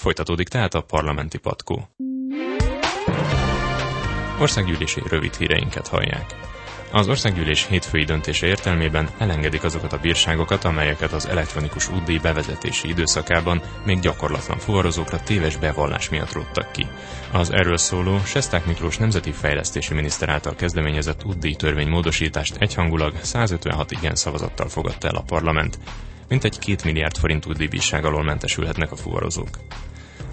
Folytatódik tehát a parlamenti patkó. Országgyűlési rövid híreinket hallják. Az országgyűlés hétfői döntése értelmében elengedik azokat a bírságokat, amelyeket az elektronikus útdíj bevezetési időszakában még gyakorlatlan fuvarozókra téves bevallás miatt róttak ki. Az erről szóló Sesták Miklós Nemzeti Fejlesztési Miniszter által kezdeményezett útdíj törvény módosítást egyhangulag 156 igen szavazattal fogadta el a parlament. Mintegy két milliárd forint útdíjbírság alól mentesülhetnek a fuvarozók.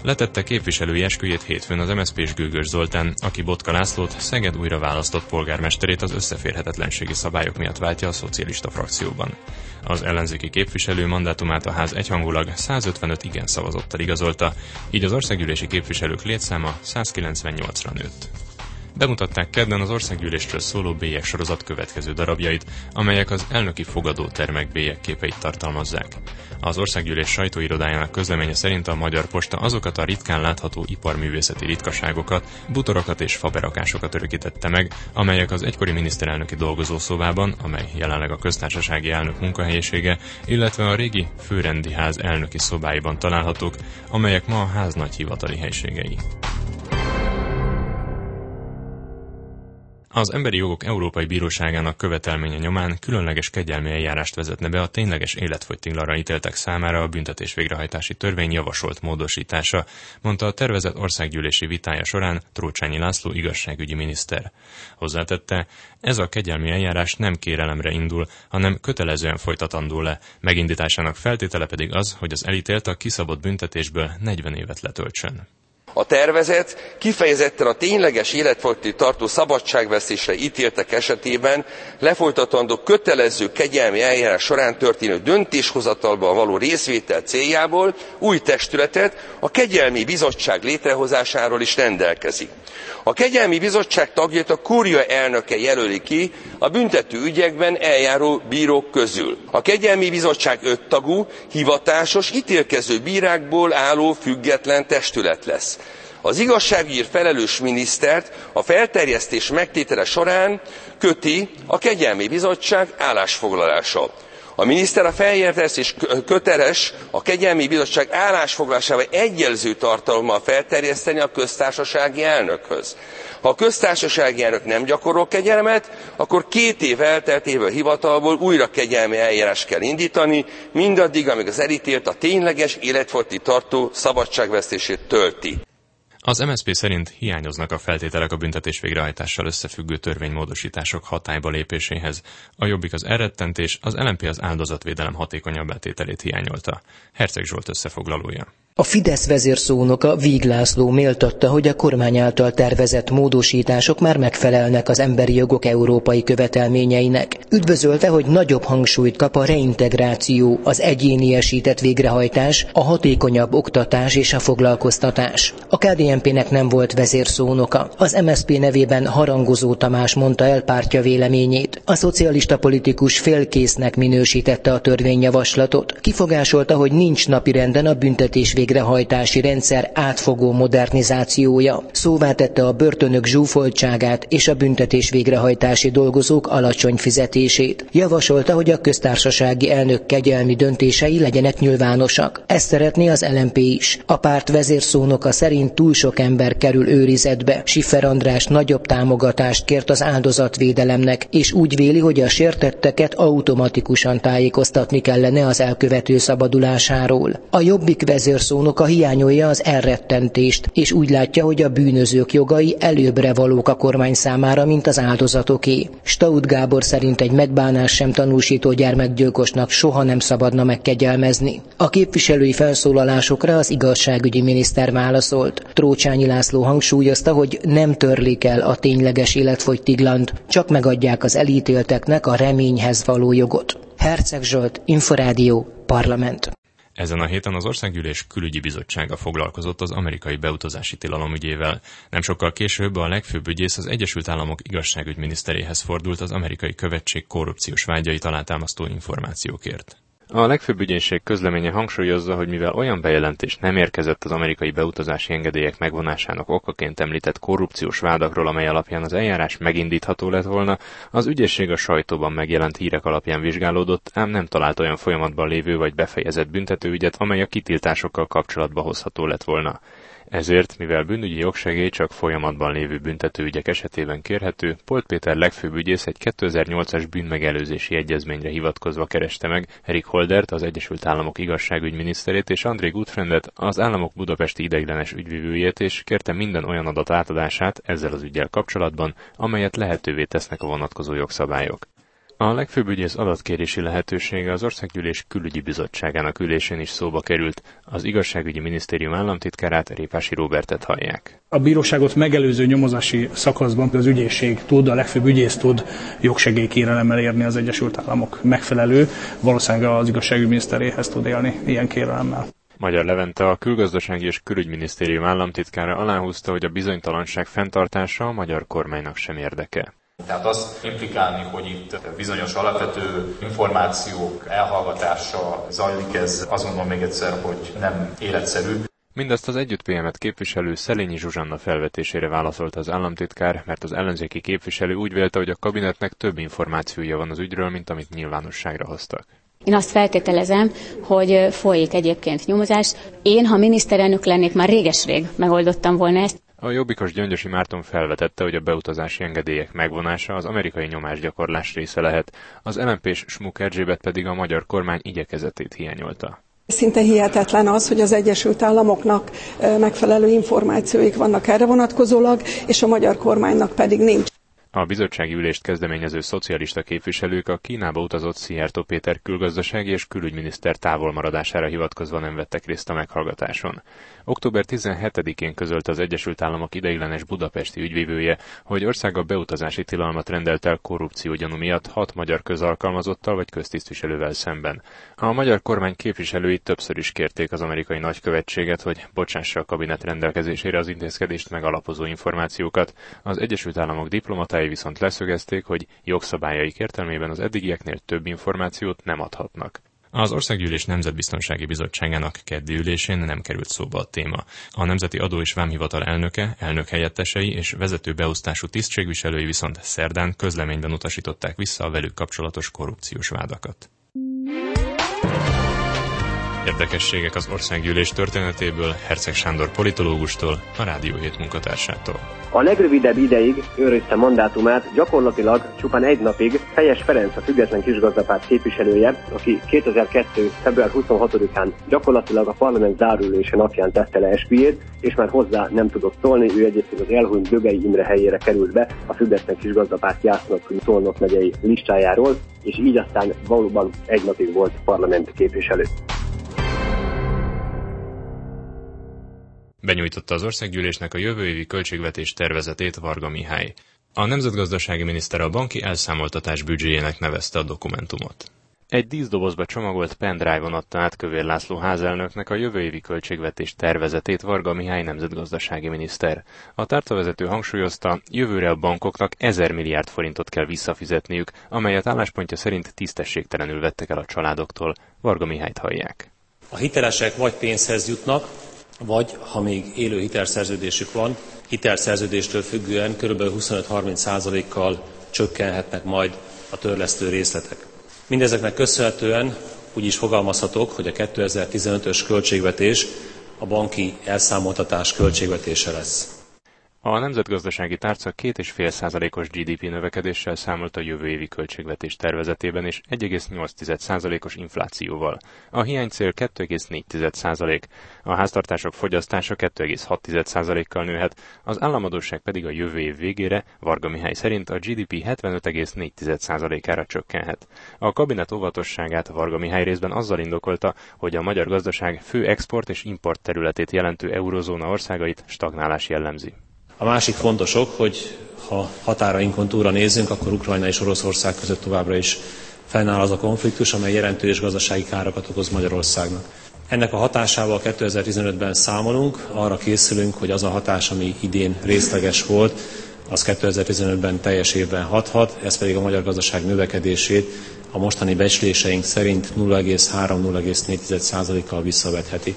Letette képviselői esküjét hétfőn az MSZP-s Gőgös Zoltán, aki Botka Lászlót, Szeged újra választott polgármesterét az összeférhetetlenségi szabályok miatt váltja a szocialista frakcióban. Az ellenzéki képviselő mandátumát a ház egyhangulag 155 igen szavazottal igazolta, így az országgyűlési képviselők létszáma 198-ra nőtt. Bemutatták kedden az országgyűlésről szóló bélyek sorozat következő darabjait, amelyek az elnöki fogadótermek bélyek képeit tartalmazzák. Az országgyűlés sajtóirodájának közleménye szerint a Magyar Posta azokat a ritkán látható iparművészeti ritkaságokat, butorokat és faberakásokat örökítette meg, amelyek az egykori miniszterelnöki dolgozószobában, amely jelenleg a köztársasági elnök munkahelyisége, illetve a régi főrendi ház elnöki szobáiban találhatók, amelyek ma a ház nagy hivatali helységei. Az Emberi Jogok Európai Bíróságának követelménye nyomán különleges kegyelmi eljárást vezetne be a tényleges életfogytiglanra ítéltek számára a büntetés végrehajtási törvény javasolt módosítása, mondta a tervezett országgyűlési vitája során Trócsányi László igazságügyi miniszter. Hozzátette, ez a kegyelmi eljárás nem kérelemre indul, hanem kötelezően folytatandó le, megindításának feltétele pedig az, hogy az elítélt a kiszabott büntetésből 40 évet letöltsön. A tervezet kifejezetten a tényleges életfogytig tartó szabadságvesztésre ítéltek esetében lefolytatandó kötelező kegyelmi eljárás során történő döntéshozatalban való részvétel céljából új testületet, a kegyelmi bizottság létrehozásáról is rendelkezik. A kegyelmi bizottság tagjait a kúria elnöke jelöli ki a büntető ügyekben eljáró bírók közül. A kegyelmi bizottság öttagú, hivatásos, ítélkező bírákból álló független testület lesz az igazságügyért felelős minisztert a felterjesztés megtétele során köti a kegyelmi bizottság állásfoglalása. A miniszter a felterjesztés köteles a kegyelmi bizottság állásfoglalásával egyelző tartalommal felterjeszteni a köztársasági elnökhöz. Ha a köztársasági elnök nem gyakorol kegyelmet, akkor két év elteltével hivatalból újra kegyelmi eljárást kell indítani, mindaddig, amíg az elítélt a tényleges életfogytig tartó szabadságvesztését tölti. Az MSZP szerint hiányoznak a feltételek a büntetés végrehajtással összefüggő törvénymódosítások hatályba lépéséhez. A Jobbik az elrettentés, az LMP az áldozatvédelem hatékonyabb tételét hiányolta. Herceg Zsolt összefoglalója. A Fidesz vezérszónoka Víg László méltatta, hogy a kormány által tervezett módosítások már megfelelnek az emberi jogok európai követelményeinek. Üdvözölte, hogy nagyobb hangsúlyt kap a reintegráció, az egyéniesített végrehajtás, a hatékonyabb oktatás és a foglalkoztatás. A KDNP-nek nem volt vezérszónoka. Az MSZP nevében Harangozó Tamás mondta el pártja véleményét. A szocialista politikus félkésznek minősítette a törvényjavaslatot. Kifogásolta, hogy nincs napirenden a büntetés végrehajtási rendszer átfogó modernizációja. Szóvá tette a börtönök zsúfoltságát és a büntetés végrehajtási dolgozók alacsony fizetését. Javasolta, hogy a köztársasági elnök kegyelmi döntései legyenek nyilvánosak. Ezt szeretné az LMP is. A párt vezérszónoka szerint túl sok ember kerül őrizetbe. Siffer András nagyobb támogatást kért az áldozatvédelemnek, és úgy véli, hogy a sértetteket automatikusan tájékoztatni kellene az elkövető szabadulásáról. A jobbik vezérszónoka szónoka hiányolja az elrettentést, és úgy látja, hogy a bűnözők jogai előbbre valók a kormány számára, mint az áldozatoké. Staud Gábor szerint egy megbánás sem tanúsító gyermekgyilkosnak soha nem szabadna megkegyelmezni. A képviselői felszólalásokra az igazságügyi miniszter válaszolt. Trócsányi László hangsúlyozta, hogy nem törlik el a tényleges életfogytiglant, csak megadják az elítélteknek a reményhez való jogot. Herceg Zsolt, Inforádió, Parlament. Ezen a héten az Országgyűlés Külügyi Bizottsága foglalkozott az amerikai beutazási tilalom ügyével. Nem sokkal később a legfőbb ügyész az Egyesült Államok igazságügyminiszteréhez fordult az amerikai követség korrupciós vágyait alátámasztó információkért. A legfőbb ügyészség közleménye hangsúlyozza, hogy mivel olyan bejelentés nem érkezett az amerikai beutazási engedélyek megvonásának okaként említett korrupciós vádakról, amely alapján az eljárás megindítható lett volna, az ügyészség a sajtóban megjelent hírek alapján vizsgálódott, ám nem talált olyan folyamatban lévő vagy befejezett büntetőügyet, amely a kitiltásokkal kapcsolatba hozható lett volna. Ezért, mivel bűnügyi jogsegély csak folyamatban lévő büntetőügyek esetében kérhető, Polt Péter legfőbb ügyész egy 2008-as bűnmegelőzési egyezményre hivatkozva kereste meg Erik Holdert, az Egyesült Államok igazságügyminiszterét és André Gutfriendet, az államok budapesti ideiglenes ügyvivőjét, és kérte minden olyan adat átadását ezzel az ügyel kapcsolatban, amelyet lehetővé tesznek a vonatkozó jogszabályok. A legfőbb ügyész adatkérési lehetősége az Országgyűlés külügyi bizottságának ülésén is szóba került. Az igazságügyi minisztérium államtitkárát Répási Robertet hallják. A bíróságot megelőző nyomozási szakaszban az ügyészség tud, a legfőbb ügyész tud jogsegélykérelemmel érni az Egyesült Államok megfelelő, valószínűleg az igazságügyi miniszteréhez tud élni ilyen kérelemmel. Magyar Levente a külgazdasági és külügyminisztérium államtitkára aláhúzta, hogy a bizonytalanság fenntartása a magyar kormánynak sem érdeke. Tehát azt implikálni, hogy itt bizonyos alapvető információk elhallgatása zajlik, ez azt mondom még egyszer, hogy nem életszerű. Mindezt az együtt PM-et képviselő Szelényi Zsuzsanna felvetésére válaszolt az államtitkár, mert az ellenzéki képviselő úgy vélte, hogy a kabinetnek több információja van az ügyről, mint amit nyilvánosságra hoztak. Én azt feltételezem, hogy folyik egyébként nyomozás. Én, ha miniszterelnök lennék, már réges-rég megoldottam volna ezt. A jobbikos Gyöngyösi Márton felvetette, hogy a beutazási engedélyek megvonása az amerikai nyomásgyakorlás része lehet, az LMP-s Smuk Erzsébet pedig a magyar kormány igyekezetét hiányolta. Szinte hihetetlen az, hogy az Egyesült Államoknak megfelelő információik vannak erre vonatkozólag, és a magyar kormánynak pedig nincs. A bizottsági ülést kezdeményező szocialista képviselők a Kínába utazott Szijjártó Péter külgazdasági és külügyminiszter távolmaradására hivatkozva nem vettek részt a meghallgatáson. Október 17-én közölte az Egyesült Államok ideiglenes budapesti ügyvívője, hogy országa beutazási tilalmat rendelt el korrupció gyanú miatt hat magyar közalkalmazottal vagy köztisztviselővel szemben. A magyar kormány képviselői többször is kérték az amerikai nagykövetséget, hogy bocsássa a kabinet rendelkezésére az intézkedést megalapozó információkat. Az Egyesült Államok diplomatái viszont leszögezték, hogy jogszabályaik értelmében az eddigieknél több információt nem adhatnak. Az Országgyűlés Nemzetbiztonsági Bizottságának keddi ülésén nem került szóba a téma. A Nemzeti Adó és Vámhivatal elnöke, elnök helyettesei és vezető beosztású tisztségviselői viszont szerdán közleményben utasították vissza a velük kapcsolatos korrupciós vádakat. Érdekességek az országgyűlés történetéből Herceg Sándor politológustól, a Rádió 7 munkatársától. A legrövidebb ideig őrizte mandátumát gyakorlatilag csupán egy napig Fejes Ferenc a független kisgazdapárt képviselője, aki 2002. február 26-án gyakorlatilag a parlament zárülése napján tette le esküjét, és már hozzá nem tudott szólni, ő egyébként az elhunyt Dögei Imre helyére került be a független kisgazdapárt Jásznak Szolnok megyei listájáról, és így aztán valóban egy napig volt parlamenti képviselő. Benyújtotta az országgyűlésnek a jövő évi költségvetés tervezetét Varga Mihály. A nemzetgazdasági miniszter a banki elszámoltatás büdzséjének nevezte a dokumentumot. Egy díszdobozba csomagolt pendrive-on adta át Kövér László házelnöknek a jövő évi költségvetés tervezetét Varga Mihály nemzetgazdasági miniszter. A tárcavezető hangsúlyozta, jövőre a bankoknak 1000 milliárd forintot kell visszafizetniük, amelyet álláspontja szerint tisztességtelenül vettek el a családoktól. Varga Mihályt hallják. A hitelesek vagy pénzhez jutnak, vagy ha még élő hitelszerződésük van, hitelszerződéstől függően kb. 25-30%-kal csökkenhetnek majd a törlesztő részletek. Mindezeknek köszönhetően úgy is fogalmazhatok, hogy a 2015-ös költségvetés a banki elszámoltatás költségvetése lesz. A nemzetgazdasági tárca 2,5 százalékos GDP növekedéssel számolt a jövő évi költségvetés tervezetében és 1,8 százalékos inflációval. A hiánycél 2,4 százalék, a háztartások fogyasztása 2,6 százalékkal nőhet, az államadóság pedig a jövő év végére Varga Mihály szerint a GDP 75,4 százalékára csökkenhet. A kabinet óvatosságát Varga Mihály részben azzal indokolta, hogy a magyar gazdaság fő export és import területét jelentő eurozóna országait stagnálás jellemzi. A másik fontosok, hogy ha határainkon túlra nézzünk, akkor Ukrajna és Oroszország között továbbra is fennáll az a konfliktus, amely jelentős gazdasági károkat okoz Magyarországnak. Ennek a hatásával 2015-ben számolunk, arra készülünk, hogy az a hatás, ami idén részleges volt, az 2015-ben teljes évben hathat, ez pedig a magyar gazdaság növekedését a mostani becsléseink szerint 0,3-0,4%-kal visszavetheti.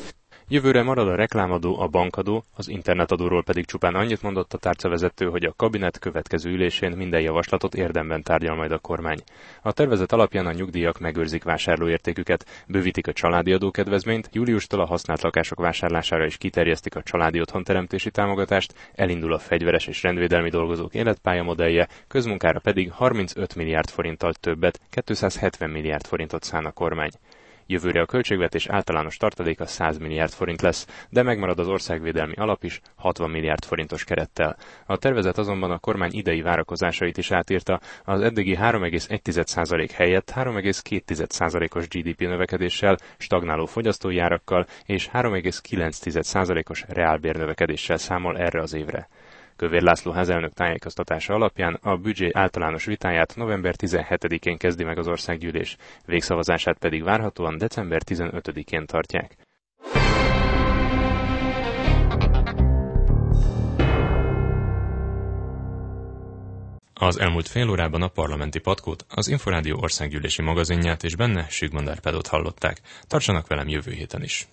Jövőre marad a reklámadó, a bankadó, az internetadóról pedig csupán annyit mondott a tárcavezető, hogy a kabinet következő ülésén minden javaslatot érdemben tárgyal majd a kormány. A tervezet alapján a nyugdíjak megőrzik vásárlóértéküket, bővítik a családi adókedvezményt, júliustól a használt lakások vásárlására is kiterjesztik a családi otthonteremtési támogatást, elindul a fegyveres és rendvédelmi dolgozók életpályamodellje, közmunkára pedig 35 milliárd forinttal többet, 270 milliárd forintot szán a kormány. Jövőre a költségvetés általános tartaléka 100 milliárd forint lesz, de megmarad az országvédelmi alap is 60 milliárd forintos kerettel. A tervezet azonban a kormány idei várakozásait is átírta, az eddigi 3,1% helyett 3,2%-os GDP növekedéssel, stagnáló fogyasztói árakkal és 3,9%-os reálbérnövekedéssel számol erre az évre. Kövér László házelnök tájékoztatása alapján a büdzsé általános vitáját november 17-én kezdi meg az országgyűlés, végszavazását pedig várhatóan december 15-én tartják. Az elmúlt fél órában a parlamenti patkót, az Inforádió országgyűlési magazinját és benne Sigmund Árpádot hallották. Tartsanak velem jövő héten is!